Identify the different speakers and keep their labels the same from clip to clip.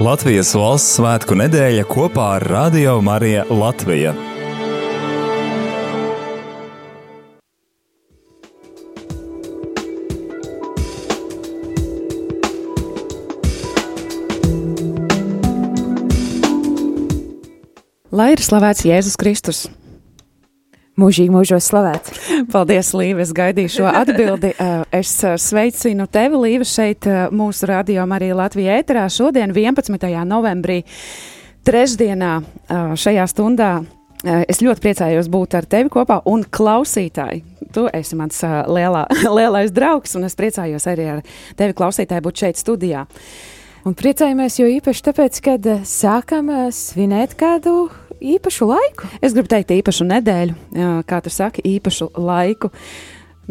Speaker 1: Latvijas valsts svētku nedēļa kopā ar Radio Mariju Latviju.
Speaker 2: Lai ir slavēts Jēzus Kristus.
Speaker 3: Mūžīgi mūžos slavēts.
Speaker 2: Paldies, Līva. Es gaidīju šo atbildi. Uh, Es uh, sveicinu tevi, Līva, šeit uh, mūsu radio Marija Latvijā ēterā šodien 11. novembrī, trešdienā šajā stundā. Es ļoti priecājos būt ar tevi kopā un klausītāji. Tu esi mans lielā, lielais draugs, un es priecājos arī ar tevi klausītāji būt šeit studijā.
Speaker 3: Un priecājamies jo īpaši tāpēc, kad eh, sākam eh, svinēt kādu īpašu laiku.
Speaker 2: Es gribu teikt īpašu nedēļu, kā tu saki, īpašu laiku.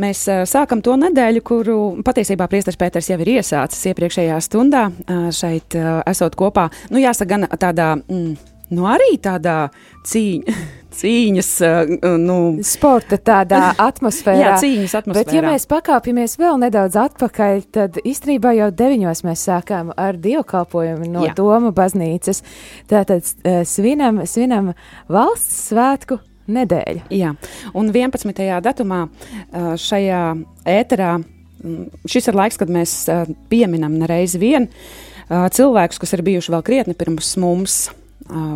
Speaker 2: Mēs sākam to nedēļu, kuru patiesībā Priesteris Pēters jau ir iesācis iepriekšējā stundā, šeit esot kopā. Nu, jāsaka, gan tādā, mm, nu, arī tādā cīņa, cīņas, uh, nu,
Speaker 3: Sporta tādā atmosfērā.
Speaker 2: jā, cīņas atmosfērā.
Speaker 3: Bet, ja mēs pakāpjamies vēl nedaudz atpakaļ, tad īstenībā jau deviņos mēs sākām ar dievkalpojumu no
Speaker 2: Jā.
Speaker 3: Doma baznīcas. Tātad eh, svinam, svinam valsts svētku nedēļu.
Speaker 2: Jā, un 11. datumā ā, šajā ēterā mm, šis ir laiks, kad mēs pieminam nereiz vien cilvēkus, kas ir bijuši vēl krietni pirms mums,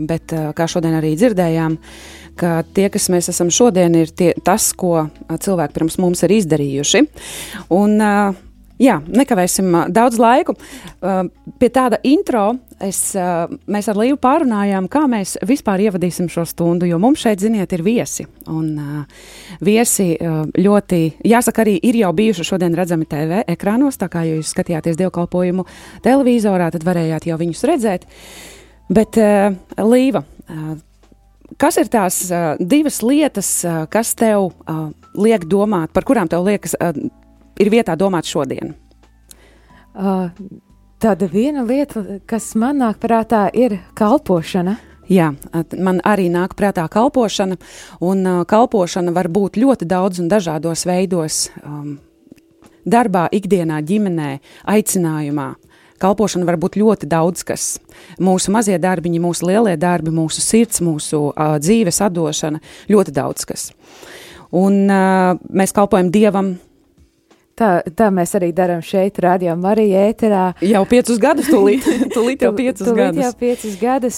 Speaker 2: bet kā šodien arī dzirdējām, ka tie, kas mēs esam šodien, ir tie, tas, ko cilvēki pirms mums ir izdarījuši. Un, Jā, nekavēsim daudz laiku. Pie tāda intro es, mēs ar Līvu pārunājām, kā mēs vispār ievadīsim šo stundu, jo mums šeit, ziniet, ir viesi. Un viesi ļoti, jāsaka, arī ir jau bijuši šodien redzami TV ekrānos, tā kā jūs skatījāties dievkalpojumu televizorā, tad varējāt jau viņus redzēt. Bet Līva. Uh, Kas ir tās uh, divas lietas, uh, kas tev uh, liek domāt, par kurām tev liekas, uh, ir vietā domāt šodien?
Speaker 3: Uh, Tāda viena lieta, kas man nāk prātā, ir kalpošana.
Speaker 2: Jā, man arī nāk prātā kalpošana, un uh, kalpošana var būt ļoti daudz un dažādos veidos. Um, darbā, ikdienā, ģimenē, aicinājumā. Kalpošana var būt ļoti daudz kas. Mūsu mazie darbiņi, mūsu lielie darbi, mūsu sirds, mūsu uh, dzīves atdošana, ļoti daudz kas. Un uh, mēs kalpojam Dievam
Speaker 3: Tā, tā mēs arī darām šeit, rādījām arī ēterā.
Speaker 2: jau piecus gadus, tūlīt, tūlīt jau piecus
Speaker 3: Tūlīt
Speaker 2: gadus.
Speaker 3: jau piecus gadus.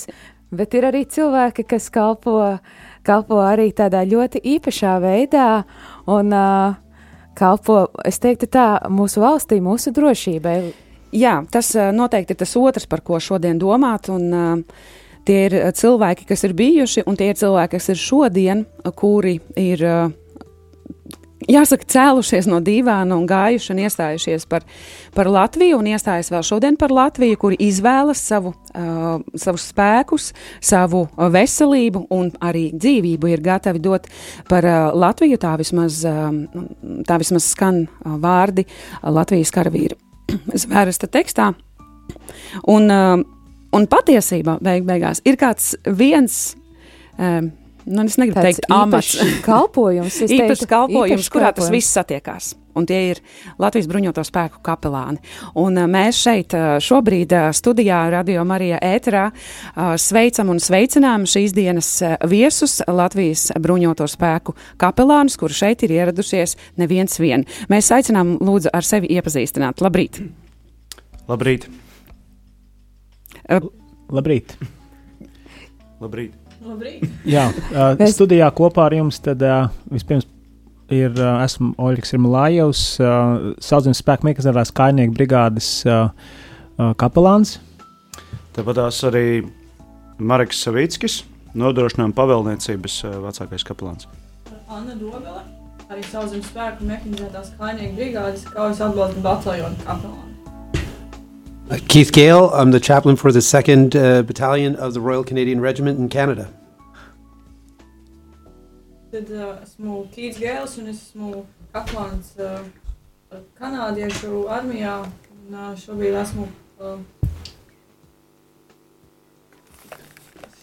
Speaker 3: Bet ir arī cilvēki, kas kalpo, kalpo arī tādā ļoti īpašā veidā un uh, kalpo, es teiktu, tā mūsu valstī, mūsu drošībai.
Speaker 2: Jā, tas ā, noteikti ir tas otrs, par ko šodien domāt. Un, ā, tie ir ā, cilvēki, kas ir bijuši, un tie ir cilvēki, kas ir šodien, kuri ir. Jāsaka, cēlušies no dīvāna un gājuši un iestājušies par, par Latviju, un iestājas vēl šodien par Latviju, kuri izvēlas savu, uh, savus spēkus, savu uh, veselību un arī dzīvību ir gatavi dot par uh, Latviju. Tā vismaz, uh, tā vismaz skan uh, vārdi uh, Latvijas karavīru zvērsta tekstā. Un, uh, un patiesībā beig beigās ir kāds viens, um, nu, es negribu
Speaker 3: Tāds
Speaker 2: teikt, amats,
Speaker 3: kalpojums. es
Speaker 2: īpašs teiktu, kalpojums,
Speaker 3: īpašs
Speaker 2: kurā tas
Speaker 3: kalpojums.
Speaker 2: viss satiekās. Un tie ir Latvijas bruņoto spēku kapelāni. Un uh, mēs šeit uh, šobrīd uh, studijā Radio Marija ēterā sveicam un sveicinām šīs dienas viesus Latvijas bruņoto spēku kapelānus, kuri šeit ir ieradušies neviens vien. Mēs aicinām lūdzu ar sevi iepazīstināt. Labrīt!
Speaker 4: Labrīt!
Speaker 2: Uh,
Speaker 5: Labrīt!
Speaker 4: Labrīt.
Speaker 5: Jā, uh, studijā kopā ar jums tad, uh, vispirms ir uh, esmu Oļegs Irmlājevs, uh, Saudzemes spēku meklētājs kainieku brigādes uh, kapelāns.
Speaker 4: Tāpat arī Marks Savickis, nodrošinājuma pavēlniecības vecākais kapelāns.
Speaker 6: Anna Dobele, arī sauszemes spēku mehanizētās kājnieku brigādes kaujas atbalsta bataljona kapelāna.
Speaker 7: Uh, Keith Gale, I'm the chaplain for the 2nd uh, Battalion of the Royal Canadian Regiment in Canada.
Speaker 6: Tad uh, esmu Kīts Gēls un es esmu kapelāns uh, kanādiešu armijā. Un, uh, šobrīd esmu, uh,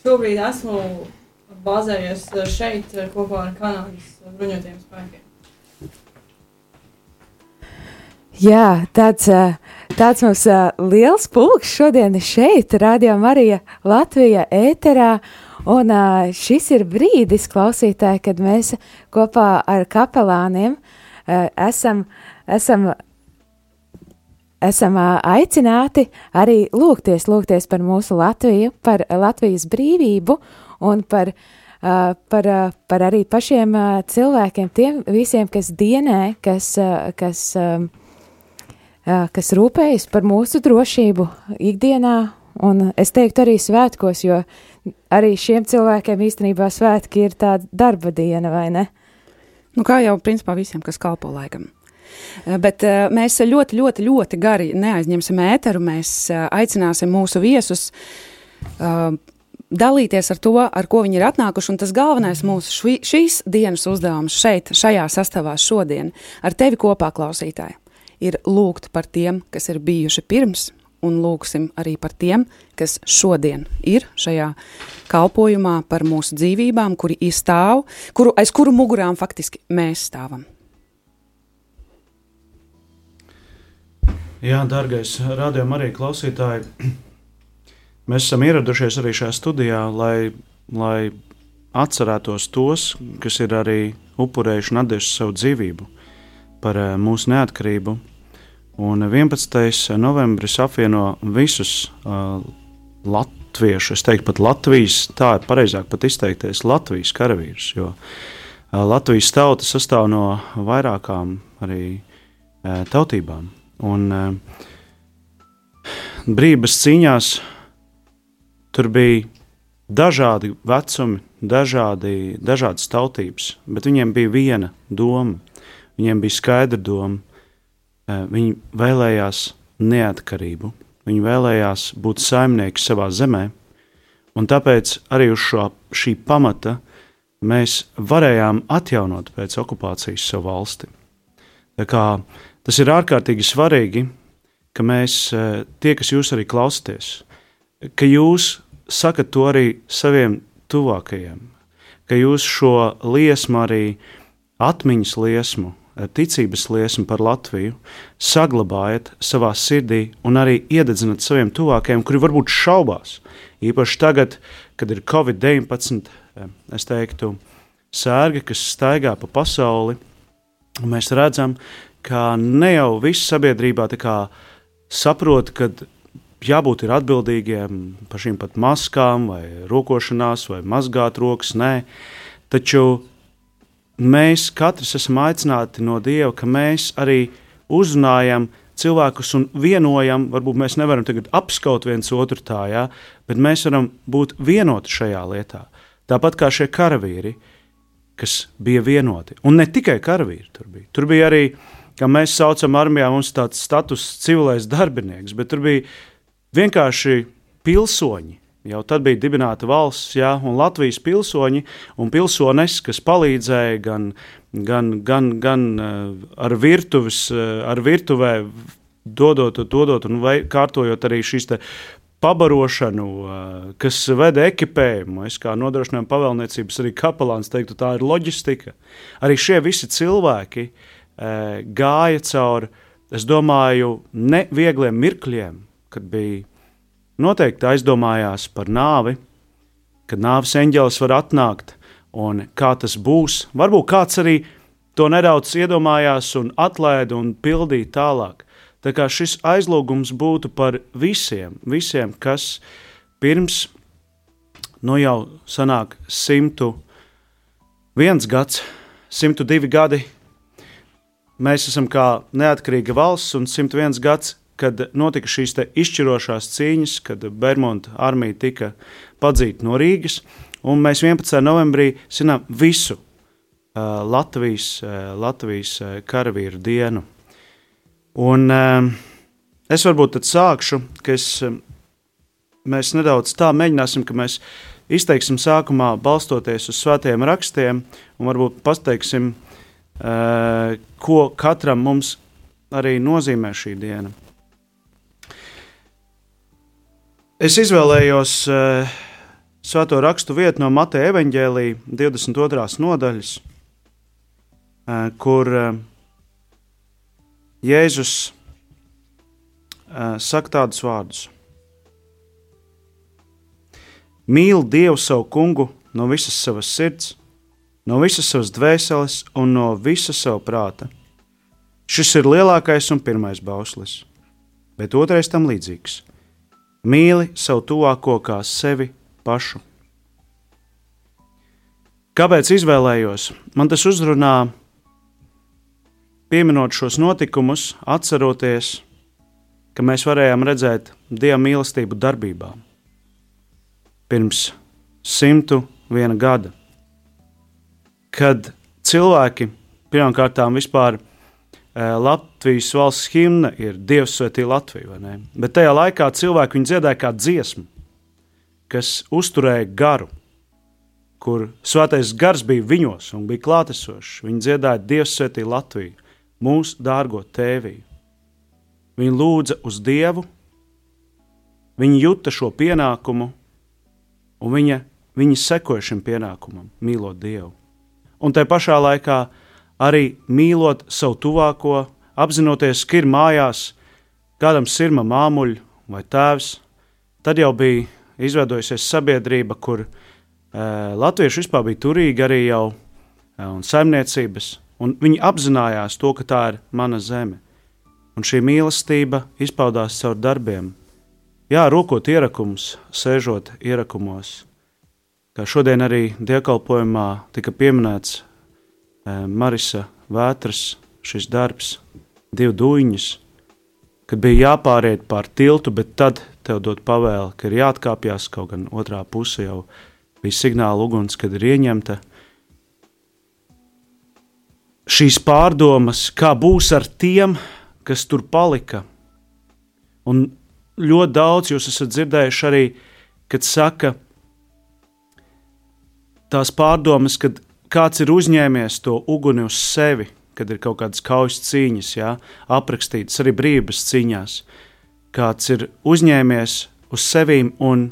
Speaker 6: šobrīd esmu bāzējies uh, šeit uh, kopā ar Kanādas uh, bruņotajiem spēkiem.
Speaker 3: Jā, tāds, uh, Tāds mums uh, liels pulks šodien šeit, Radio Marija Latvija ēterā. Un uh, šis ir brīdis, klausītāji, kad mēs kopā ar kapelāniem uh, esam, esam esam aicināti arī lūgties, lūgties par mūsu Latviju, par Latvijas brīvību un par, par, par arī pašiem cilvēkiem, tiem visiem, kas dienē, kas, kas, kas rūpējas par mūsu drošību ikdienā, un es teiktu arī svētkos, jo arī šiem cilvēkiem īstenībā svētki ir tāda darba diena, vai ne?
Speaker 2: Nu, kā jau principā visiem, kas kalpo laikam. Eh, bet eh, mēs ļoti, ļoti, ļoti gari neaizņemsim ēteru. Mēs eh, aicināsim mūsu viesus dalīties ar to, ar ko viņi ir atnākuši. Un tas galvenais mūsu šī, šīs dienas uzdevums šeit, šajā sastāvā šodien, ar tevi kopā, klausītāji, ir lūgt par tiem, kas ir bijuši pirms, un lūgsim arī par tiem, kas šodien ir šajā kalpošanā, par mūsu dzīvībām, kuri izstāv, kuru, aiz kuru mugurām faktiski mēs stāvam.
Speaker 4: Jā, dārgais rādījuma arī klausītāji, mēs esam ieradušies arī šajā studijā, lai, lai atcerētos tos, kas ir arī upurējuši un devuši savu dzīvību par eh, mūsu neatkarību. Un 11. novembris apvieno visus uh, latviešus, es teiktu, pat Latvijas, tā ir pareizāk pat izteikties, Latvijas karavīrus, jo uh, Latvijas tauta sastāv no vairākām arī uh, tautībām. Un uh, brīvības cīņās tur bija dažādi vecumi, dažādi, dažādas tautības, bet viņiem bija viena doma. Viņiem bija skaidra doma. Uh, viņi vēlējās neatkarību, viņi vēlējās būt saimnieki savā zemē, un tāpēc arī uz šo, šī pamata mēs varējām atjaunot pēc okupācijas savu valsti. Tas ir ārkārtīgi svarīgi, ka mēs, eh, tie, kas jūs arī klausāties, ka jūs sakat to arī saviem tuvākajiem, ka jūs šo liesmu, arī atmiņas liesmu, eh, ticības liesmu par Latviju saglabājat savā sirdī un arī iededzinat saviem tuvākajiem, kuri varbūt šaubās. Īpaši tagad, kad ir Covid-19, eh, es teiktu, sērgi, kas staigā pa pasauli, un mēs redzam, ka ne jau viss sabiedrībā saprot, ka jābūt atbildīgiem par šīm pat maskām, vai rokošanās, vai mazgāt rokas. Nē, taču mēs katrs esam aicināti no Dieva, ka mēs arī uzrunājam cilvēkus un vienojam, varbūt mēs nevaram tagad apskaut viens otru tā, jā, bet mēs varam būt vienoti šajā lietā. Tāpat kā šie karavīri, kas bija vienoti. Un ne tikai karavīri tur bija. Tur bija arī kā mēs saucam armijā, mums tāds status civilais darbinieks, bet tur bija vienkārši pilsoņi. Jau tad bija dibināta valsts, jā, un Latvijas pilsoņi un pilsones, kas palīdzēja gan, gan, gan, gan uh, ar, virtuves, uh, ar virtuvē, dodot, dodot un vai, kārtojot arī šīs pabarošanu, uh, kas veda ekipējumu. Es kā nodrošinājuma pavēlniecības arī kapelāns teiktu, tā ir loģistika. Arī šie visi cilvēki gāja cauri, es domāju, neviegliem mirkļiem, kad bija noteikti aizdomājās par nāvi, kad nāves eņģelis var atnākt un kā tas būs. Varbūt kāds arī to nedaudz iedomājās un atlaida un pildīja tālāk. Tā kā šis aizlūgums būtu par visiem, visiem kas pirms nu jau sanāk 101 gads, 102 gadi Mēs esam kā neatkarīga valsts un 101 gads, kad notika šīs izšķirošās cīņas, kad Bermuda armija tika padzīta no Rīgas, un mēs 11. novembrī svinām visu uh, Latvijas, uh, Latvijas uh, karavīru dienu. Un, uh, es varbūt tad sākšu, ka es, uh, mēs nedaudz tā mēģināsim, ka mēs izteiksim sākumā balstoties uz svētajiem rakstiem un varbūt pateiksim, Eh, ko katram mums arī nozīmē šī diena. Es izvēlējos uh, svēto rakstu vietu no Mateja evaņģēlīja 22. nodaļas, uh, kur uh, Jēzus uh, saka tādus vārdus: Mīli Dievu savu kungu no visas savas sirds, no visas savas dvēseles un no visa sava prāta. Šis ir lielākais un pirmais bauslis, bet otrais tam līdzīgs. Mīli savu tuvāko kā sevi pašu. Kāpēc izvēlējos? Man tas uzrunā, pieminot šos notikumus, atceroties, ka mēs varējām redzēt Dieva mīlestību darbībā. Pirms 101 gada, kad cilvēki pirmkārt vispār Latvijas valsts himna ir Dievs svētī Latviju, bet tajā laikā cilvēki viņu dziedāja kā dziesmu, kas uzturēja garu, kur svētais gars bija viņos un bija klātesošs. Viņi dziedāja Dievs svētī Latviju, mūsu dārgo tēviju. Viņi lūdza uz Dievu, viņi juta šo pienākumu, un viņa, viņi sekoja šim pienākumam, mīlot Dievu. Un tajā pašā laikā arī mīlot savu tuvāko, apzinoties, ka ir mājās kādam sirma māmuļa vai tēvs, tad jau bija izveidojusies sabiedrība, kur uh, latvieši vispār bija turīgi arī jau uh, un saimniecības, un viņi apzinājās to, ka tā ir mana zeme un šī mīlestība izpaudās caur darbiem. Jā, rokot ierakumus, sēžot ierakumos. Kā šodien arī dievkalpojumā tika pieminēts e, Marisa Vētras šis darbs, divi duņas, kad bija jāpāriet pār tiltu, bet tad tev dod pavēli, ka ir jāatkāpjas, kaut gan otrā puse jau bija signāla uguns, kad ir ieņemta. Šīs pārdomas, kā būs ar tiem, kas tur palika. Un ļoti daudz jūs esat dzirdējuši arī, kad saka tās pārdomas, kad kāds ir uzņēmies to uguni uz sevi, kad ir kaut kādas kaujas cīņas, jā, aprakstītas arī brīvības cīņās. Kāds ir uzņēmies uz sevīm un,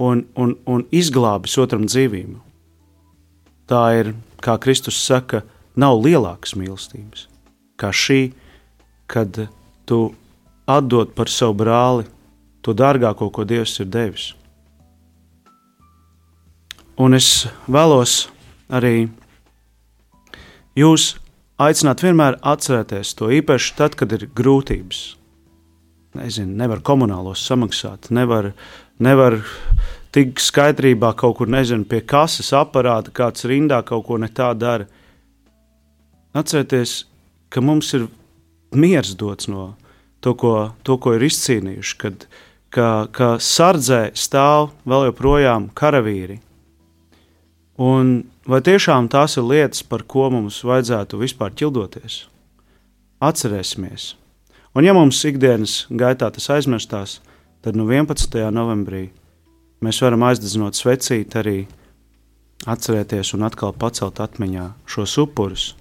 Speaker 4: un, un, un izglābis otram dzīvību. Tā ir, kā Kristus saka, nav lielākas mīlestības kā šī kad tu atdod par savu brāli to dārgāko, ko Dievs ir devis. Un es vēlos arī jūs aicināt vienmēr atcerēties to īpaši tad, kad ir grūtības. Nezinu, nevar komunālos samaksāt, nevar, nevar tik skaidrībā kaut kur, nezinu, pie kases aparāta, kāds rindā kaut ko ne tā dara. Atcerieties, ka mums ir miers dots no to, ko, to, ko ir izcīnījuši, kad ka, ka sardzē stāv vēl joprojām karavīri. Un vai tiešām tās ir lietas, par ko mums vajadzētu vispār ķildoties? Atcerēsimies! Un ja mums ikdienas gaitā tas aizmirstās, tad no 11. novembrī mēs varam aizdedzinot svecīt arī atcerēties un atkal pacelt atmiņā šos upurus,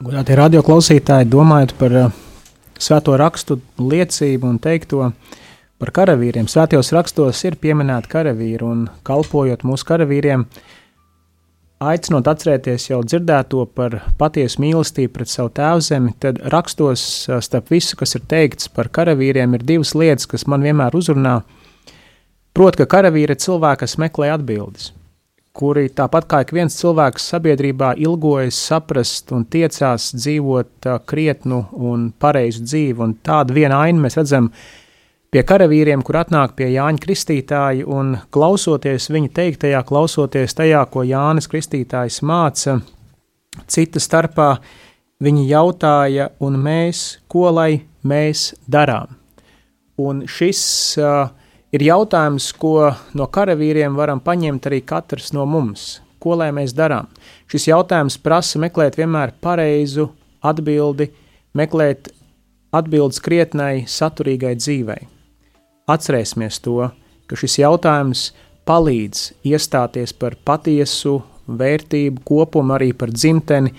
Speaker 5: Godātie radioklausītāji, domājot par uh, svēto rakstu liecību un teikto par karavīriem, svētajos rakstos ir pieminēti karavīri un kalpojot mūsu karavīriem, aicinot atcerēties jau dzirdēto par patiesu mīlestību pret savu tēvzemi, tad rakstos uh, starp visu, kas ir teikts par karavīriem, ir divas lietas, kas man vienmēr uzrunā. Proti, ka karavīri ir cilvēki, kas meklē atbildes kuri tāpat kā ik viens cilvēks sabiedrībā ilgojas saprast un tiecās dzīvot uh, krietnu un pareizu dzīvi. Un tādu vienu ainu mēs redzam pie karavīriem, kur atnāk pie Jāņa Kristītāja un klausoties viņa teiktajā, klausoties tajā, ko Jānis Kristītājs māca, cita starpā viņi jautāja, un mēs, ko lai mēs darām? Un šis uh, ir jautājums, ko no karavīriem varam paņemt arī katrs no mums. Ko lai mēs darām? Šis jautājums prasa meklēt vienmēr pareizu atbildi, meklēt atbildes krietnai, saturīgai dzīvei. Atcerēsimies to, ka šis jautājums palīdz iestāties par patiesu vērtību kopumu, arī par dzimteni.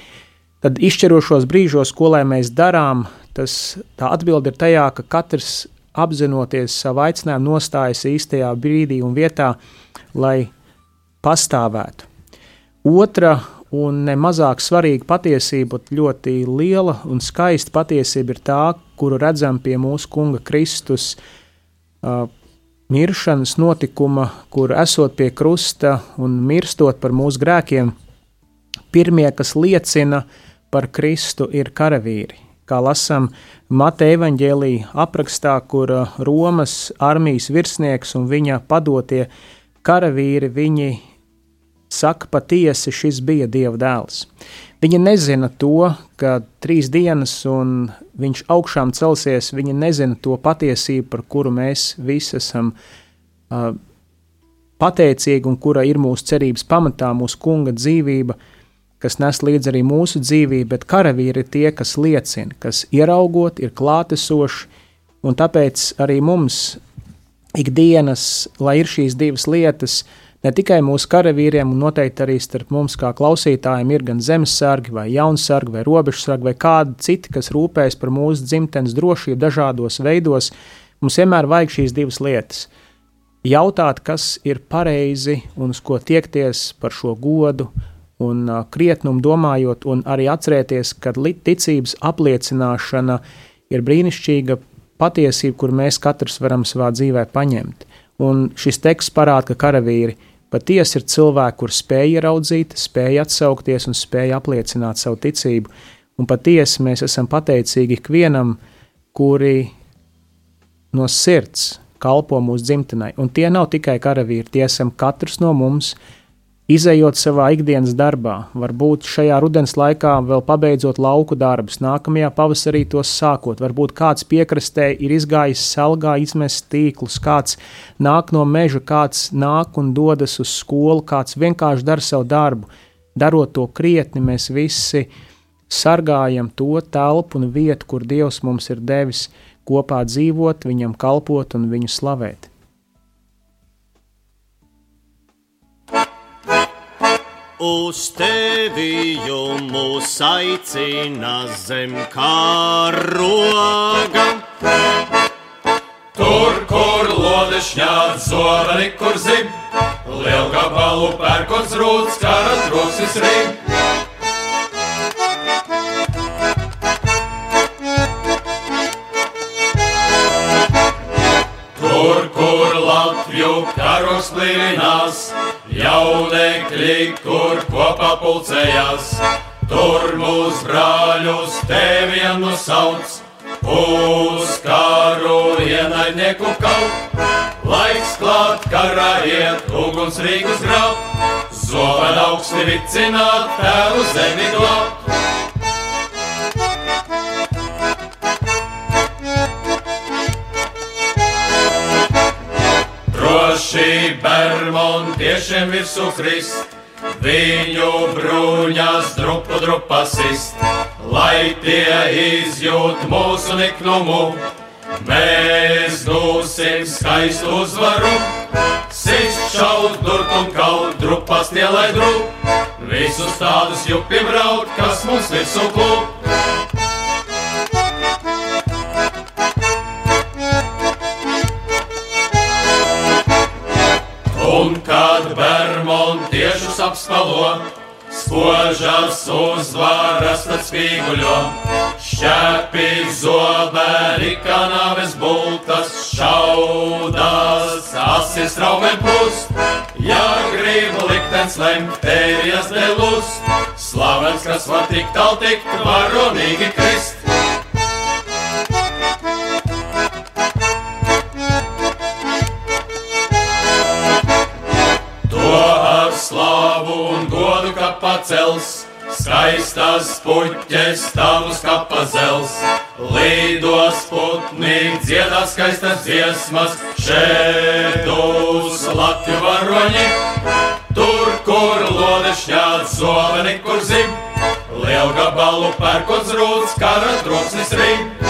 Speaker 5: Tad izšķirošos brīžos, ko lai mēs darām, tas atbilde ir tajā, ka katrs apzinoties savu aicinājumu, nostājas īstajā brīdī un vietā, lai pastāvētu. Otra, Un nemazāk svarīga patiesība, bet ļoti liela un skaista patiesība ir tā, kuru redzam pie mūsu Kunga Kristus miršanas notikuma, kur esot pie krusta un mirstot par mūsu grēkiem, pirmie, kas liecina par Kristu, ir karavīri. Kā lasām Mateja evaņģēlī aprakstā, kur Romas armijas virsnieks un viņa padotie karavīri, viņi saka patiesi, šis bija Dieva dēls. Viņi nezina to, ka trīs dienas un viņš augšām celsies, viņi nezina to patiesību, par kuru mēs visi esam uh, pateicīgi un kura ir mūsu cerības pamatā, mūsu kunga dzīvība, kas nes līdzi arī mūsu dzīvību, bet karavīri ir tie, kas liecina, kas ieraugot, ir klātesoši, un tāpēc arī mums ikdienas, lai ir šīs divas lietas, uh, Ne tikai mūsu karavīriem, un noteikti arī starp mums, kā klausītājiem, ir gan zemesargi, vai jaunsargi, vai robežsargi, vai kādi citi, kas rūpējas par mūsu dzimtenes drošību dažādos veidos. Mums vienmēr vajag šīs divas lietas. Jautāt, kas ir pareizi un uz ko tiekties par šo godu, un krietnumu domājot, un arī atcerēties, ka ticības apliecināšana ir brīnišķīga patiesība, kur mēs katrs varam savā dzīvē paņemt. Un šis teksts parāda, ka karavīri Patiesi ir cilvēki, kur spēj ieraudzīt, spēj atsaukties un spēj apliecināt savu ticību. Un patiesi mēs esam pateicīgi ikvienam, kuri no sirds kalpo mūsu dzimtenei. Un tie nav tikai karavīri, tie esam katrs no mums, Izejot savā ikdienas darbā, varbūt šajā rudens laikā vēl pabeidzot lauku darbus, nākamajā pavasarī tos sākot, varbūt kāds piekrastē ir izgājis salgā, izmest tīklus, kāds nāk no meža, kāds nāk un dodas uz skolu, kāds vienkārši dara savu darbu. Darot to krietni, mēs visi sargājam to telpu un vietu, kur Dievs mums ir devis kopā dzīvot, viņam kalpot un viņu slavēt.
Speaker 8: Uz tevi mūs aicina zem karoga.
Speaker 9: Tur, kur lode šņād zobeni, kur zib, liel gabalu pērkons rūts, kara troksnis rīm. Tur, kur Latviju karos plīnās, jaunekļi, kur kopā pulcējās, tur mūsu brāļus teviem nosauc, uz karu ienaidnieku kaut. Laiks klāt, karā iet, uguns rīkus graut, zobenu augsti vicināt, tēlu zemi glābt. Droši bermontiešiem virsū krist, viņu bruņas drupu drupasist, lai tie izjūt mūsu niknumu. Mēs dosim skaistu uzvaru, sist šaut, durt un kaut, drupas tie lai drup, visus tādus jupiem raut, kas mums virsū klūp. Un kad bermontiešus apspalo, spožas uzvaras tad spīguļo, šķēpi zoberi, kā nāves bultas, šaudas, asis traumēm plūst. Ja gribu liktenis lemt, tēvijas nelūst, slavens, kas var tik tālu tikt, varonīgi krist. Pacels, skaistas puķes tavus kā pazels. Līdos putni, dziedā skaistas dziesmas, šeit uz Latviju varoņi, tur, kur lode šņād zoveni, kur zim, lielu gabalu pērkots rūts, kara troksnis rīt.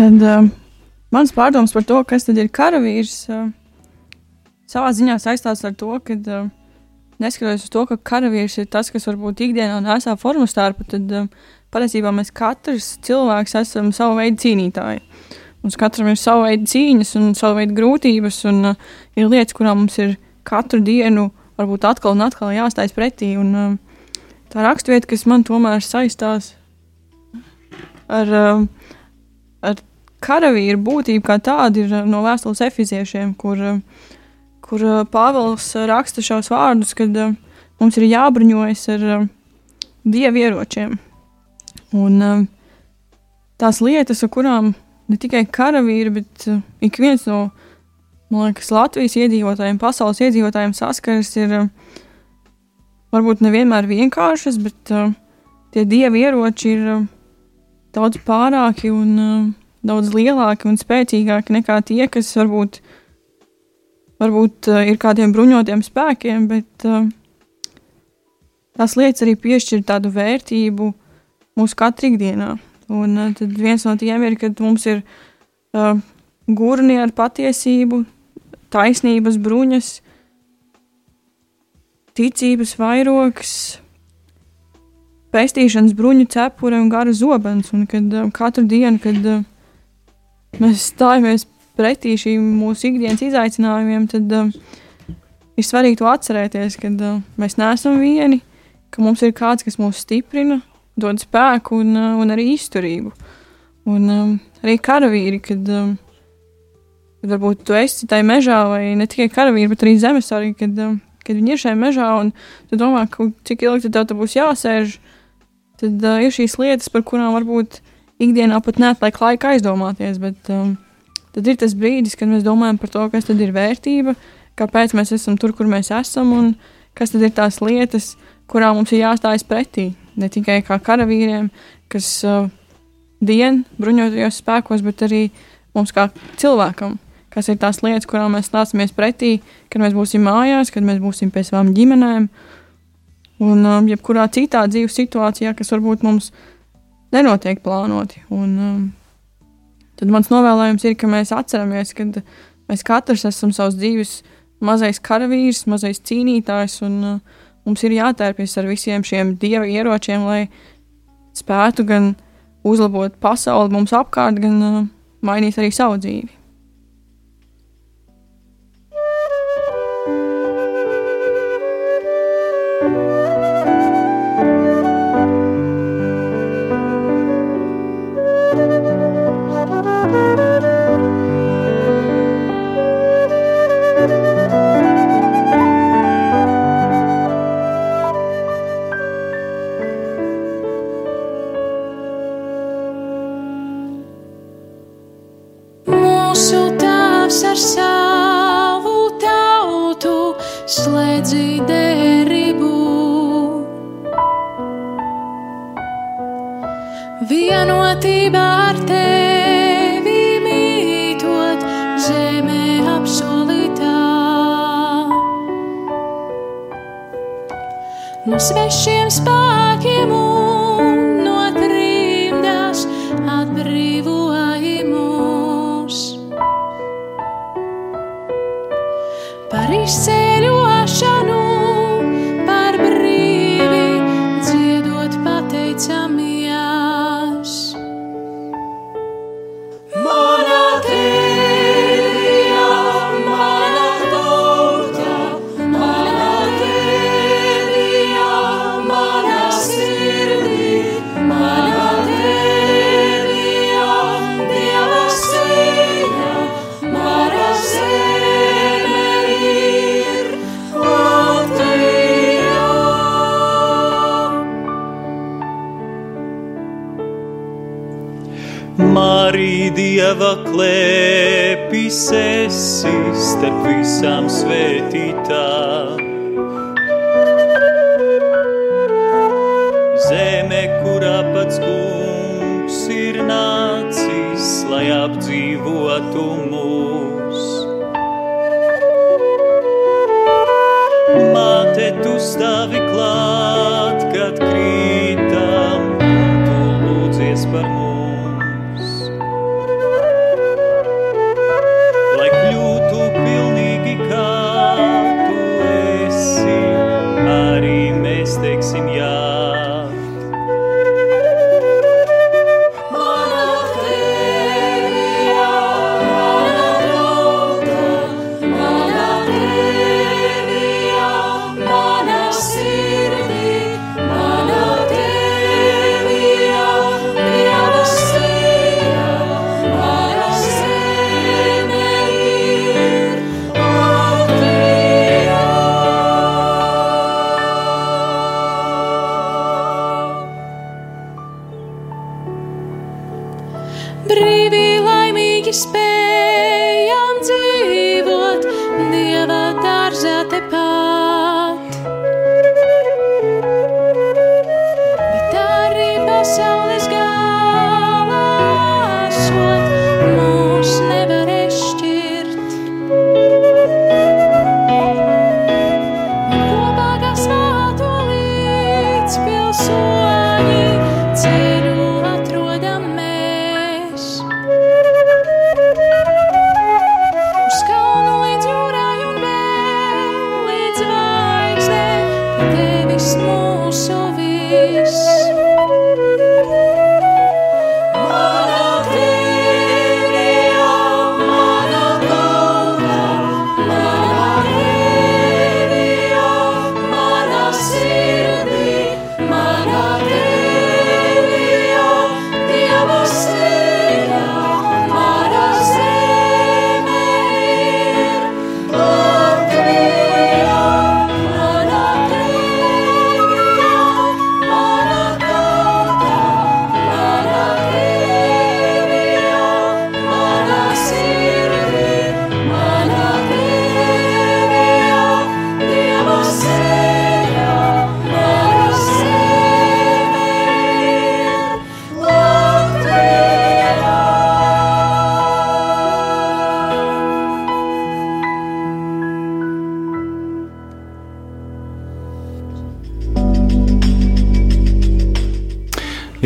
Speaker 6: Tad uh, mans pārdoms par to, kas tad ir karavīrs, uh, savā ziņā saistās ar to, ka uh, neskatoties uz to, ka karavīrs ir tas, kas varbūt ikdienā nesā formu starpu, tad um, patiesībā mēs katrs cilvēks esam savu veidu cīnītāji. Mums katram ir sava veida cīņas un sava veida grūtības, un uh, ir lietas, kurām mums ir katru dienu varbūt atkal un atkal jāstājas pretī. Un, uh, tā raksturvieta, kas man tomēr saistās ar, uh, ar karavīru būtību kā tādu, ir uh, no vēstules efiziešiem, kur, uh, kur uh, Pāvils raksta šos vārdus, kad mums ir jābruņojas ar dievu ieročiem. Un tās lietas, ar kurām ne tikai karavīri, bet ik viens no liekas, Latvijas iedzīvotājiem, pasaules iedzīvotājiem saskaras ir varbūt nevienmēr vienkāršas, bet tie dievi ieroči ir daudz pārāki un uh, daudz lielāki un spēcīgāki nekā tie, kas varbūt, varbūt uh, ir kādiem bruņotiem spēkiem, bet uh, tās lietas arī piešķir tādu vērtību mūsu katru ikdienā. Un uh, tad viens no tiem ir, kad mums ir uh, gurni ar patiesību, taisnības bruņas, ticības vairogs, pestīšanas bruņu cepure un gara zobens. Un kad uh, katru dienu, kad uh, mēs stājamies pretī šīm mūsu ikdienas izaicinājumiem, tad uh, ir svarīgi to atcerēties, ka uh, mēs neesam vieni, ka mums ir kāds, kas mūs stiprina, dod spēku un, uh, un arī izturību. Un um, arī karavīri, kad, um, kad varbūt tu esi tajā mežā, vai ne tikai karavīri, bet arī zemesargi, kad, um, kad viņi ir šajā mežā un tu domā, ka, cik ilgi tev te būs jāsēž, tad uh, ir šīs lietas, par kurām varbūt ikdienā pat neatliek laika aizdomāties, bet um, tad ir tas brīdis, kad mēs domājam par to, kas ir vērtība, kāpēc mēs esam tur, kur mēs esam un kas ir tās lietas, kurām mums ir jāstājas pretī. Ne tikai kā karavīriem, kas uh, dien bruņotajos spēkos, bet arī mums kā cilvēkam, kas ir tās lietas, kurām mēs stāsimies pretī, kad mēs būsim mājās, kad mēs būsim pie savām ģimenēm, un um, jebkurā citā dzīves situācijā, kas varbūt mums nenotiek plānoti. Un, um, tad mans novēlējums ir, ka mēs atceramies, ka mēs katrs esam savs dzīves mazais karavīrs, mazais cīnītājs, un uh, mums ir jātērpjas ar visiem šiem dieva ieročiem, lai spētu gan uzlabot pasauli mums apkārt, gan uh, mainīt arī savu dzīvi.
Speaker 10: No semear.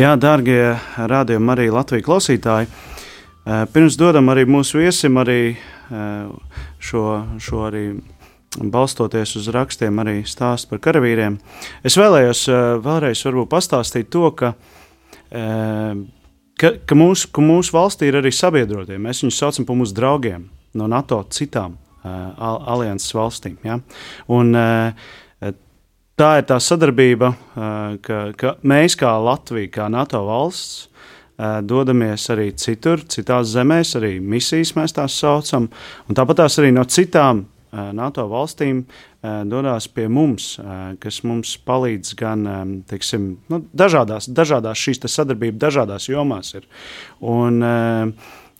Speaker 4: Jā, dārgie rādījumi, arī Latvijas klausītāji. eh, Pirms dodam arī mūsu viesim arī eh, šo, šo arī balstoties uz rakstiem, arī stāstu par karavīriem. Es vēlējos eh, vēlreiz pastāstīt to, ka, ka, ka, mūsu, ka mūsu valstī ir arī sabiedrotie. Mēs viņus saucam par mūsu draugiem no NATO citām al- alianses valstīm. Ja? Un, eh, tā ir tā sadarbība, ka, ka mēs kā Latvija, kā NATO valsts, dodamies arī citur, citās zemēs, arī misijas mēs tās saucam. Tāpat tās arī no citām NATO valstīm dodas pie mums, kas mums palīdz gan teiksim, nu, dažādās, dažādās šīs sadarbības, dažādās jomās. Ir. Un,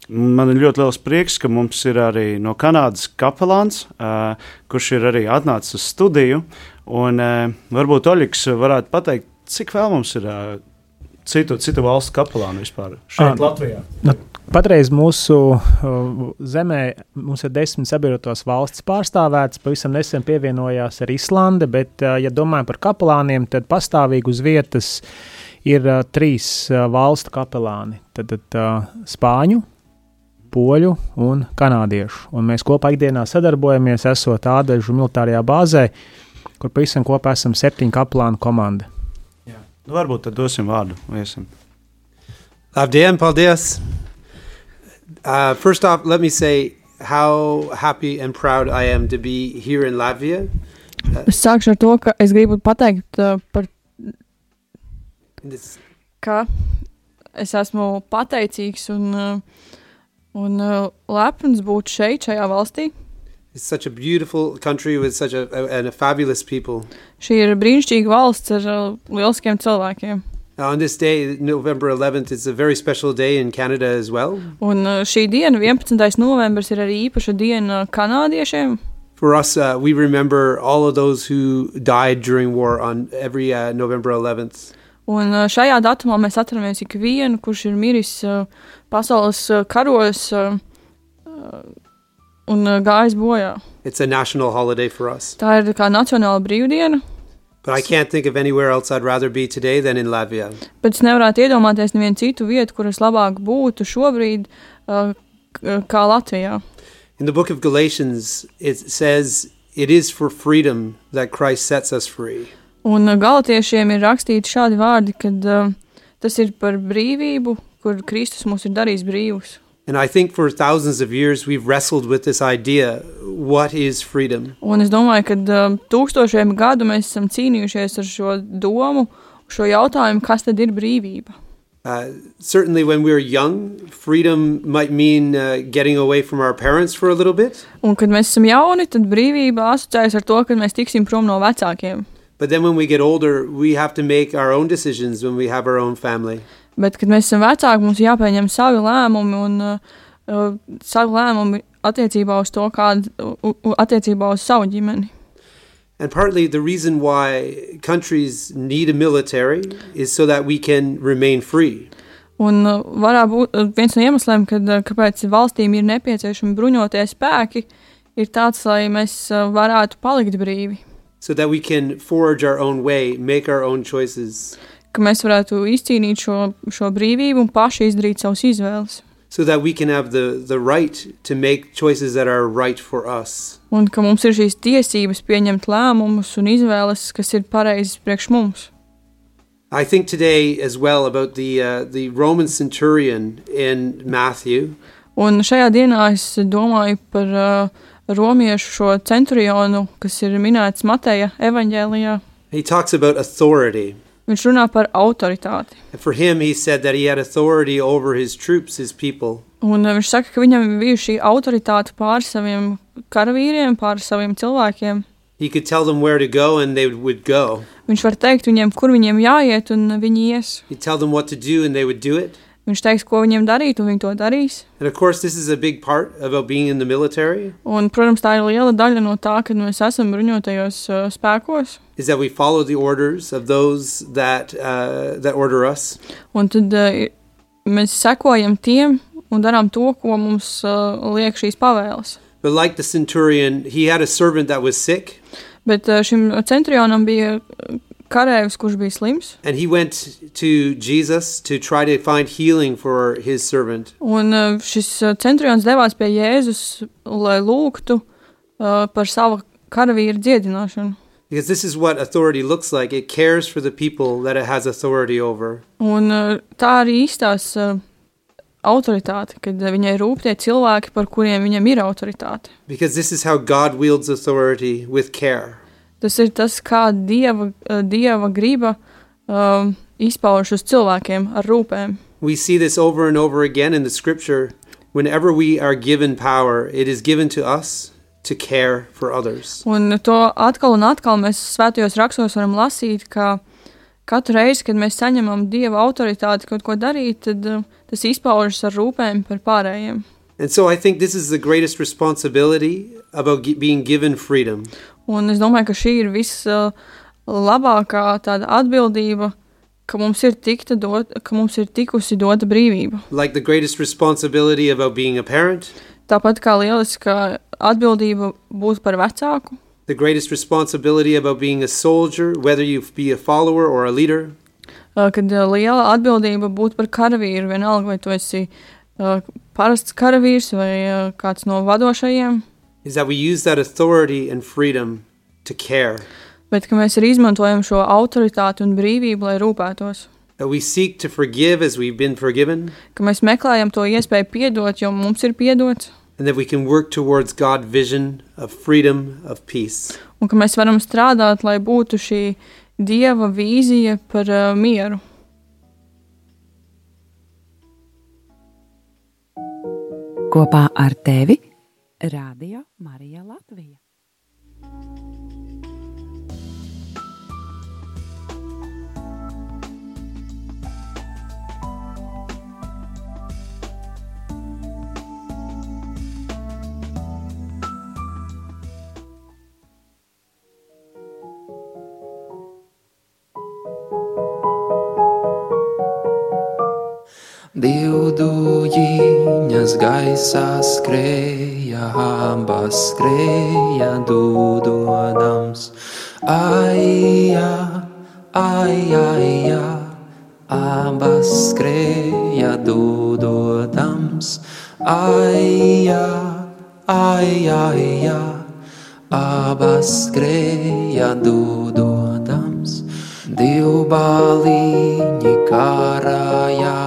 Speaker 4: Man ir ļoti liels prieks, ka mums ir arī no Kanādas kapelāns, uh, kurš ir arī atnācis uz studiju. Un, uh, varbūt Oļegs varētu pateikt, cik vēl mums ir uh, citu, citu valstu kapelānu vispār šeit,
Speaker 5: Ah,
Speaker 4: Latvijā.
Speaker 5: Nu, patreiz mūsu uh, zemē mums ir desmit sabiedrotās valsts pārstāvētas. Pavisam nesen pievienojās arī Islande, bet, uh, ja domājam par kapelāniem, tad pastāvīgi uz vietas ir uh, trīs uh, valstu kapelāni. Tad, tad uh, Spāņu, Poļu un Kanādiešu. Un mēs kopā ikdienā sadarbojamies, esot Ādažu militārajā bāzē, kur pavisam kopā esam septiņu kapelānu komanda.
Speaker 4: Nu, varbūt tad dosim vārdu viesim.
Speaker 7: Labdien, paldies. Uh, first off, let me say how happy and proud I am to be here in Latvia.
Speaker 6: Es sākšu ar to, ka es gribu pateikt uh, par
Speaker 7: This,
Speaker 6: ka es esmu pateicīgs un, uh, un uh, lepns būt šeit, šajā valstī.
Speaker 7: It's such a beautiful country with such a, a, and a fabulous people.
Speaker 6: Šī ir brīnišķīga valsts ar uh, lieliskiem cilvēkiem.
Speaker 7: Now, on this day, November 11th, it's a very special day in Canada as well.
Speaker 6: Un uh, šī diena, 11. novembris, ir arī īpaša diena kanādiešiem.
Speaker 7: For us, uh, we remember all of those who died during war on every uh, November 11th.
Speaker 6: Un uh, šajā datumā mēs atceramies ikvienu, kurš ir miris uh, pasaules uh, karos uh, uh, un uh, gājis bojā.
Speaker 7: It's a national holiday for us.
Speaker 6: Tā ir kā nacionāla brīvdiena,
Speaker 7: But I can't think of anywhere else I'd rather be today than in Latvia.
Speaker 6: bet es nevarētu iedomāties nevienu citu vietu, kur es labāk būtu šobrīd uh, k- kā Latvijā.
Speaker 7: In the book of Galatians, it says, It is for freedom that Christ sets us free.
Speaker 6: Un uh, galotiešiem ir rakstīti šādi vārdi, ka uh, tas ir par brīvību, kur Kristus mūs ir darījis brīvus.
Speaker 7: And I think for thousands of years we've wrestled with this idea what is freedom?
Speaker 6: Un es domāju, ka uh, tūkstošiem gadu mēs esam cīnījušies ar šo domu, šo jautājumu, kas tad ir brīvība.
Speaker 7: Uh, certainly, when we were young, freedom might mean uh, getting away from our parents for a little bit.
Speaker 6: Un, kad mēs esam jauni, tad brīvība asociējas ar to, ka mēs tiksim prom no vecākiem.
Speaker 7: But then when we get older, we have to make our own decisions when we have our own family.
Speaker 6: Bet, kad mēs esam vecāki, mums ir jāpieņem savi lēmumi un uh, uh, savi lēmumi attiecībā uz to, kāda attiecībā uz savu ģimeni.
Speaker 7: And partly the reason why countries need a military is so that we can remain free.
Speaker 6: Un uh, varētu būt uh, viens no iemesliem, kad, uh, kāpēc valstīm ir nepieciešami bruņotie spēki, ir tāds, lai mēs uh, varētu palikt brīvi,
Speaker 7: So that we can forge our own way, make our own choices,
Speaker 6: ka mēs varētu izcīnīt šo, šo brīvību un paši izdarīt savas izvēles.
Speaker 7: so that we can have the, the right to make choices that are right for us.
Speaker 6: Un ka mums ir šīs tiesības pieņemt lēmumus un izvēles, kas ir pareizas priekš mums.
Speaker 7: I think today as well about the, uh, the Roman centurion in Matthew.
Speaker 6: Un šajā dienā es domāju par uh, romiešu šo centurionu, kas ir minēts Mateja evaņģēlijā.
Speaker 7: He talks about authority.
Speaker 6: Viņš runā par autoritāti.
Speaker 7: And for him, he said that he had authority over his troops, his people.
Speaker 6: Un uh, viņš saka, ka viņam bija šī autoritāte pār saviem karavīriem, pār saviem cilvēkiem.
Speaker 7: He could tell them where to go and they would go.
Speaker 6: Viņš var teikt viņiem, kur viņiem jāiet, un viņi ies.
Speaker 7: He'd tell them what to do and they would do it.
Speaker 6: Viņš teiks, ko viņiem darīt, un viņi to darīs.
Speaker 7: And of course, this is a big part about being in the military
Speaker 6: Un, protams, tā ir liela daļa no tā, ka mēs esam bruņotajos uh, spēkos.
Speaker 7: Is that we follow the orders of those that uh, that order us.
Speaker 6: Un tad uh, mēs sekojam tiem un darām to, ko mums uh, liek šīs pavēles.
Speaker 7: But like the centurion, he had a servant that was sick,
Speaker 6: Bet uh, šim centrionam bija uh, karavīrs, kurš bija slims.
Speaker 7: and he went to Jesus to try to find healing for his servant.
Speaker 6: Un uh, šis uh, centrions devās pie Jēzus, lai lūgtu uh, par savu karavīru dziedināšanu.
Speaker 7: Because this is what authority looks like. It cares for the people that it has authority over.
Speaker 6: Un uh, tā arī īstās uh, autoritāte, kad uh, viņai rūp tie cilvēki, par kuriem viņam ir autoritāte.
Speaker 7: Because this is how God wields authority with care.
Speaker 6: Tas ir tas, kā dieva, uh, dieva griba um, izpaužas uz cilvēkiem ar rūpēm.
Speaker 7: We see this over and over again in the scripture. Whenever we are given power, it is given to us to care for others.
Speaker 6: Un to atkal un atkal mēs svētajos rakstos varam lasīt, ka katru reizi, kad mēs saņemam dieva autoritāti kaut ko darīt, tad uh, tas izpaužas ar rūpēm par pārējiem.
Speaker 7: And so I think this is the greatest responsibility about gi- being given freedom.
Speaker 6: Un es domāju, ka šī ir vislabākā tāda atbildība, ka mums ir, tikta dot, ka mums ir tikusi dota brīvība.
Speaker 7: Like the greatest responsibility about being a parent,
Speaker 6: Tāpat kā lieliska atbildība būt par vecāku,
Speaker 7: the greatest responsibility about being a soldier, whether you be a follower or a leader,
Speaker 6: kad liela atbildība būt par karavīru, vienalga vai tu esi parasts karavīrs vai kāds no vadošajiem,
Speaker 7: is that we use that authority and freedom to care.
Speaker 6: bet ka mēs arī izmantojam šo autoritāti un brīvību, lai rūpētos.
Speaker 7: That we seek to forgive as we've been forgiven,
Speaker 6: Ka mēs meklējam to iespēju piedot, jo mums ir piedots,
Speaker 7: and that we can work towards God's vision of freedom, of peace.
Speaker 6: un ka mēs varam strādāt, lai būtu šī dieva vīzija par uh, mieru.
Speaker 11: Kopā ar tevi Radio Marija Latvija.
Speaker 12: Divdujiņas gaisā skrēja, abas skrēja dūdodams. Aija, aija, aija, abas skrēja dūdodams. Aija, aija, aija, abas skrēja dūdodams. Divbalīņi karājā,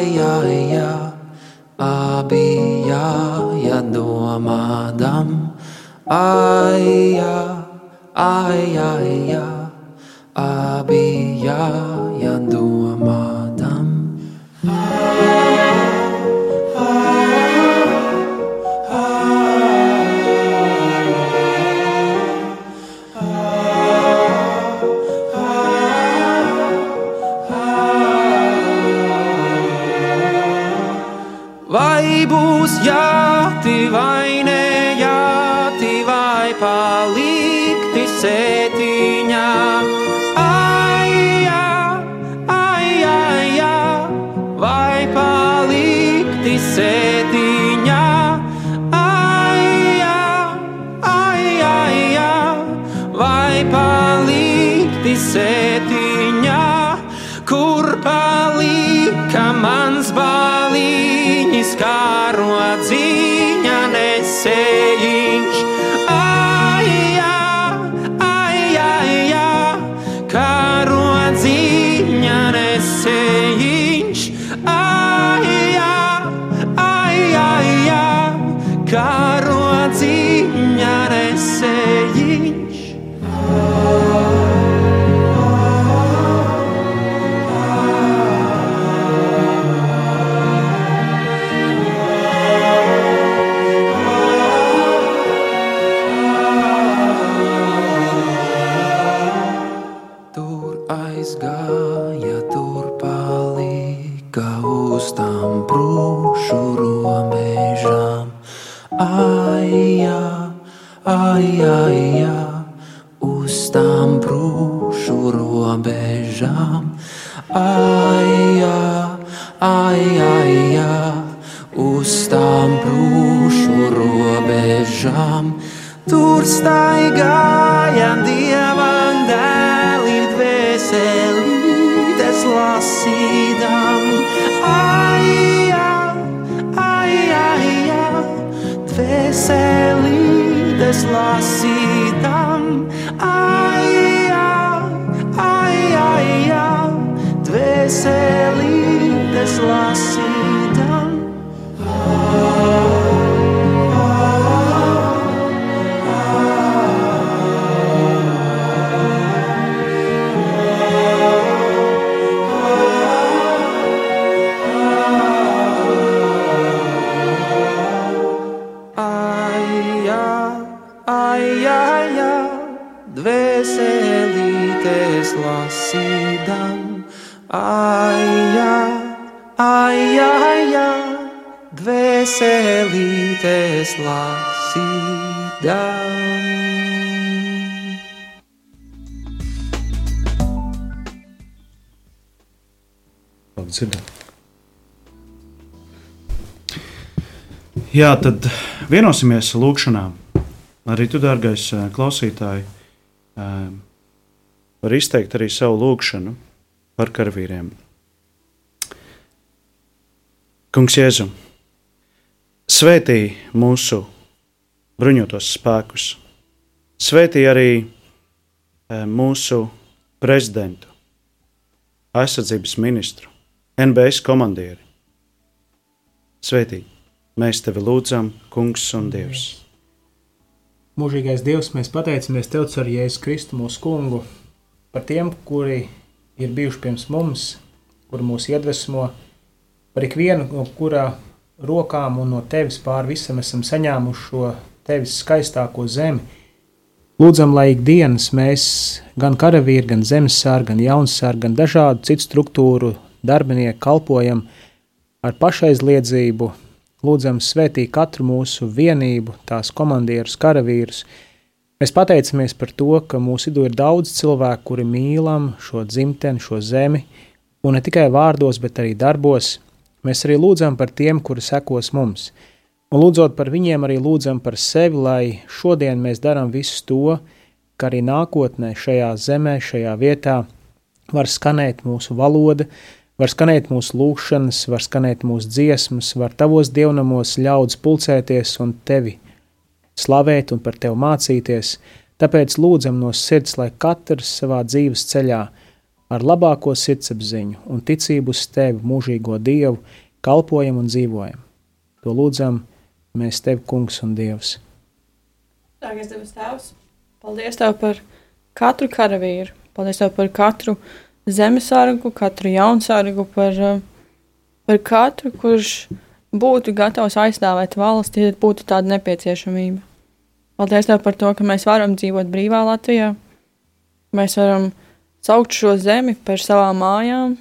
Speaker 12: aija, aija, abija, ja domādam. Aija, aija, aija, abija, ja domādam. Ai, jā, ai, ai, jā, dvēselītes lasīdam.
Speaker 4: Labi, dzirdam. Jā, tad vienosimies lūgšanā. Arī tu, dārgais ā, klausītāj, ā, var izteikt arī savu lūgšanu par karavīriem. Kungs, Jēzu, svētī mūsu bruņotos spēkus, svētī arī ā, mūsu prezidentu, aizsardzības ministru, NBS komandieri. Svētī! Mēs tevi lūdzam, Kungs un Dievs.
Speaker 5: Mūžīgais Dievs, mēs pateicamies Tev ar Jēzu Kristu, mūsu kungu, par tiem, kuri ir bijuši pirms mums, kuri mūs iedvesmo, par ikvienu, no kurā rokām un no Tevis pāri visam esam saņēmuši šo Tevis skaistāko zemi. Lūdzam, lai ikdienas mēs, gan karavīri, gan zemesārgi, gan jaunsārgi, gan dažādu citu struktūru darbinieki kalpojam ar pašaizliedzību, Lūdzam, svētī katru mūsu vienību, tās komandierus, karavīrus. Mēs pateicamies par to, ka mūsu vidū ir daudz cilvēku, kuri mīlam šo dzimteni, šo zemi, un ne tikai vārdos, bet arī darbos. Mēs arī lūdzam par tiem, kuri sekos mums. Un lūdzot par viņiem, arī lūdzam par sevi, lai šodien mēs darām visu to, ka arī nākotnē šajā zemē, šajā vietā var skanēt mūsu valoda, var skanēt mūsu lūgšanas, var skanēt mūsu dziesmas, var tavos dievnamos ļaudis pulcēties un tevi slavēt un par tevi mācīties. Tāpēc lūdzam no sirds, lai katrs savā dzīves ceļā ar labāko sirdsapziņu un ticību uz tevi, mūžīgo dievu, kalpojam un dzīvojam. To lūdzam mēs tevi, kungs un dievs.
Speaker 6: Dārgais Dievs, Tēvs, paldies Tev par katru karavīru, paldies Tev par katru zemesargu, katru jaunsargu, par, eh, par katru, kurš būtu gatavs aizstāvēt valsti, ja būtu tāda nepieciešamība. Paldies Tev par to, ka mēs varam dzīvot brīvā Latvijā. Mēs varam saukt šo zemi par savām mājām,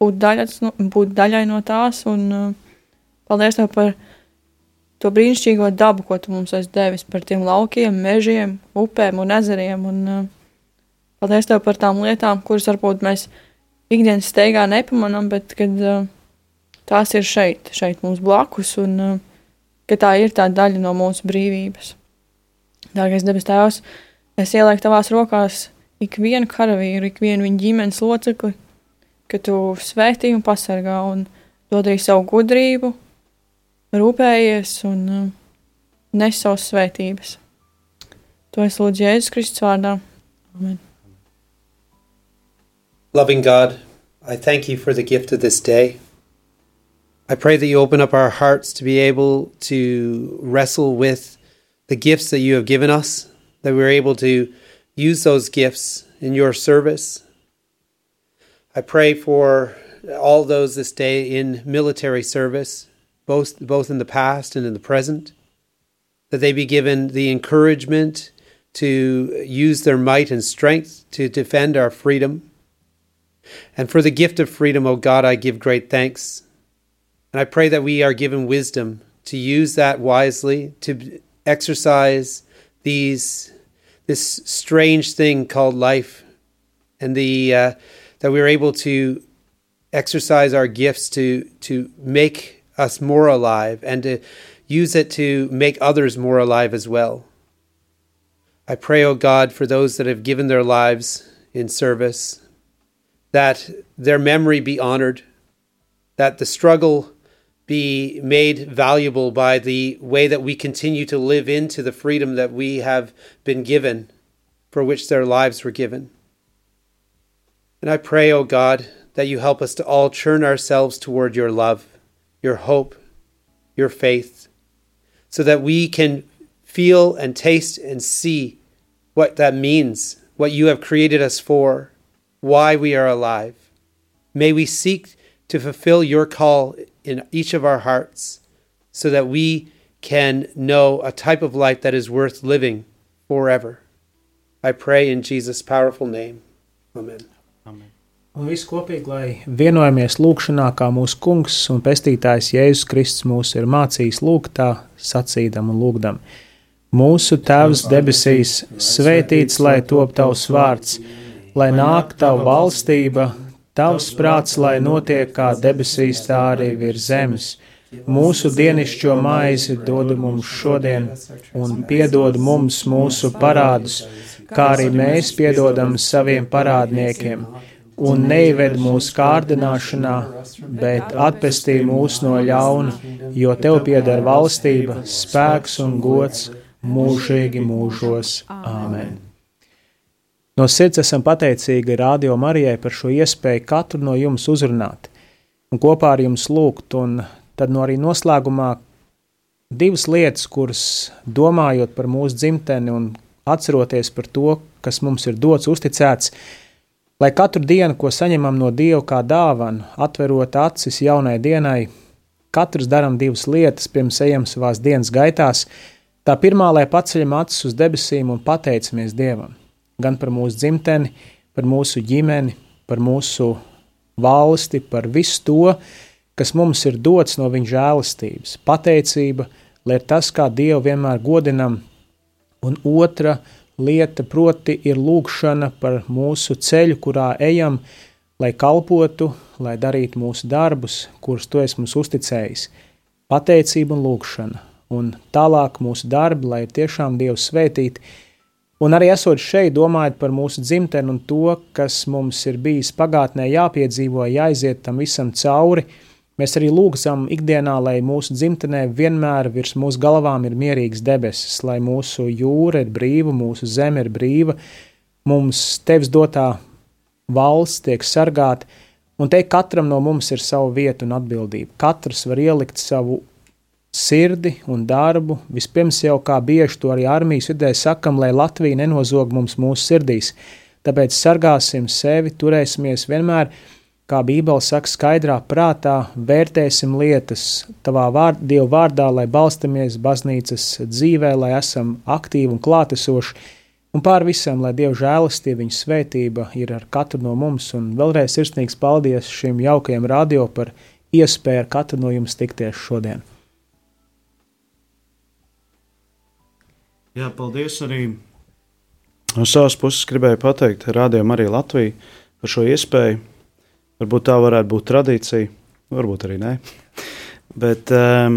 Speaker 6: būt, daļas, būt daļai no tās un uh, paldies Tev par to brīnišķīgo dabu, ko Tu mums esi devis, par tiem laukiem, mežiem, upēm un ezeriem. Un, uh, paldies Tev par tām lietām, kuras varbūt mēs ikdienas steigā nepamanām, bet kad uh, tās ir šeit, šeit mums blakus, un uh, ka tā ir tā daļa no mūsu brīvības. Dārgais debes Tēvs, es ielieku Tavās rokās karavīru, viņa ģimenes locekli, ka Tu un pasargā un dod arī savu gudrību, rūpējies un uh, nes savas svētības. To es lūdzu Jēzus Kristus vārdā. Amen.
Speaker 7: Loving God, I thank you for the gift of this day. I pray that you open up our hearts to be able to wrestle with the gifts that you have given us, that we're able to use those gifts in your service. I pray for all those this day in military service, both, both in the past and in the present, that they be given the encouragement to use their might and strength to defend our freedom. And for the gift of freedom, O God, I give great thanks. And I pray that we are given wisdom to use that wisely, to exercise these this strange thing called life, and the uh, that we're able to exercise our gifts to to make us more alive and to use it to make others more alive as well. I pray, O God, for those that have given their lives in service, that their memory be honored, that the struggle be made valuable by the way that we continue to live into the freedom that we have been given, for which their lives were given. And I pray, O God, that you help us to all turn ourselves toward your love, your hope, your faith, so that we can feel and taste and see what that means, what you have created us for, why we are alive. May we seek to fulfill your call in each of our hearts so that we can know a type of life that is worth living forever. I pray in Jesus' powerful name. Amen.
Speaker 5: Un viss kopīgi, lai vienojamies lūgšanā, kā mūsu kungs un pestītājs Jēzus Kristus mūs ir mācījis lūgt tā, sacīdam un lūgdam. Mūsu Tēvs debesīs, svētīts lai top tavs vārds, lai nāk tava valstība, tavs prāts, lai notiek kā debesīs, tā arī virs zemes. Mūsu dienascho maizi dod mums šodien, un piedod mums mūsu parādus, kā arī mēs piedodam saviem parādniekiem un neived mūsu kārdināšanā, bet atpestī mūs no ļauna, jo tev pieder valstība, spēks un gods mūžīgi mūžos. Āmen! No sirds esam pateicīgi Radio Marijai par šo iespēju katru no jums uzrunāt un kopā ar jums lūgt, un tad no arī noslēgumā divas lietas, kuras domājot par mūsu dzimteni un atceroties par to, kas mums ir dots, uzticēts, Lai katru dienu, ko saņemam no Dieva kā dāvanu, atverot acis jaunai dienai, katrs darām divas lietas, pirms ejam savās dienas gaitās. Tā pirmā, lai paceļam acis uz debesīm un pateicamies Dievam, gan par mūsu dzimteni, par mūsu ģimeni, par mūsu valsti, par visu to, kas mums ir dots no Viņa žēlastības. Pateicība, lai ir tas, kā Dievu vienmēr godinam, un otra, lieta, proti, ir lūkšana par mūsu ceļu, kurā ejam, lai kalpotu, lai darītu mūsu darbus, kurus tu esi mums uzticējis. Pateicība un lūkšana, un tālāk mūsu darbi, lai tiešām Dievs svētīti. Un arī esot šeit, domājot par mūsu dzimteni un to, kas mums ir bijis pagātnē jāpiedzīvo, jāiziet tam visam cauri, Mēs arī lūgzam ikdienā, lai mūsu dzimtenē vienmēr virs mūsu galvām ir mierīgs debesis, lai mūsu jūra ir brīva, mūsu zeme ir brīva, mums tevis dotā valsts tiek sargāta, un te katram no mums ir sava vieta un atbildība. Katrs var ielikt savu sirdi un darbu, vispirms jau kā bieži to arī armijas vidē sakam, lai Latvija nenozog mums mūsu sirdīs. Tāpēc sargāsim sevi, turēsimies vienmēr kā Bībele saka, skaidrā prātā vērtēsim lietas tavā vārd, Dieva vārdā, lai balstamies baznīcas dzīvē, lai esam aktīvi un klātesoši, un pār visam, lai Dieva žēlastība, viņa svētība ir ar katru no mums, un vēlreiz sirsnīgs paldies šim jaukajam radio par iespēja ar katru no jums tikties šodien.
Speaker 4: Jā, paldies arī. No savas puses gribēju pateikt rādījumam arī Latviju par šo iespēju. Varbūt tā varētu būt tradīcija, varbūt arī nē. Bet um,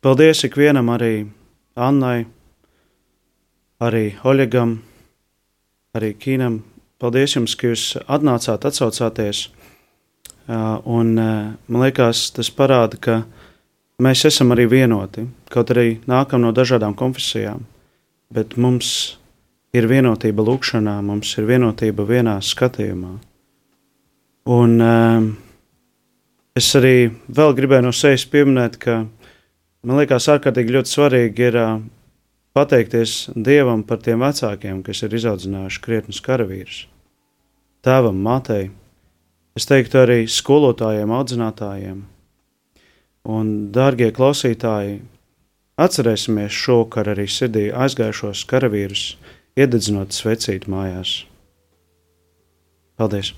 Speaker 4: paldies ikvienam, arī Annai, arī Oļegam, arī Kīnam. Paldies jums, ka jūs atnācāt, atsaucāties. Uh, un, uh, man liekas, tas parāda, ka mēs esam arī vienoti, kaut arī nākam no dažādām konfesijām, bet mums ir vienotība lūkšanā, mums ir vienotība vienā skatījumā. Un um, es arī vēl gribēju no sevis pieminēt, ka man liekas, ārkārtīgi ļoti svarīgi ir uh, pateikties Dievam par tiem vecākiem, kas ir izaudzinājuši krietnus karavīrus. Tēvam, mātei, es teiktu arī skolotājiem, audzinātājiem. Un, dārgie klausītāji, atcerēsimies šovakar arī sirdī aizgājušos karavīrus, iededzinot svecīt mājās. Paldies!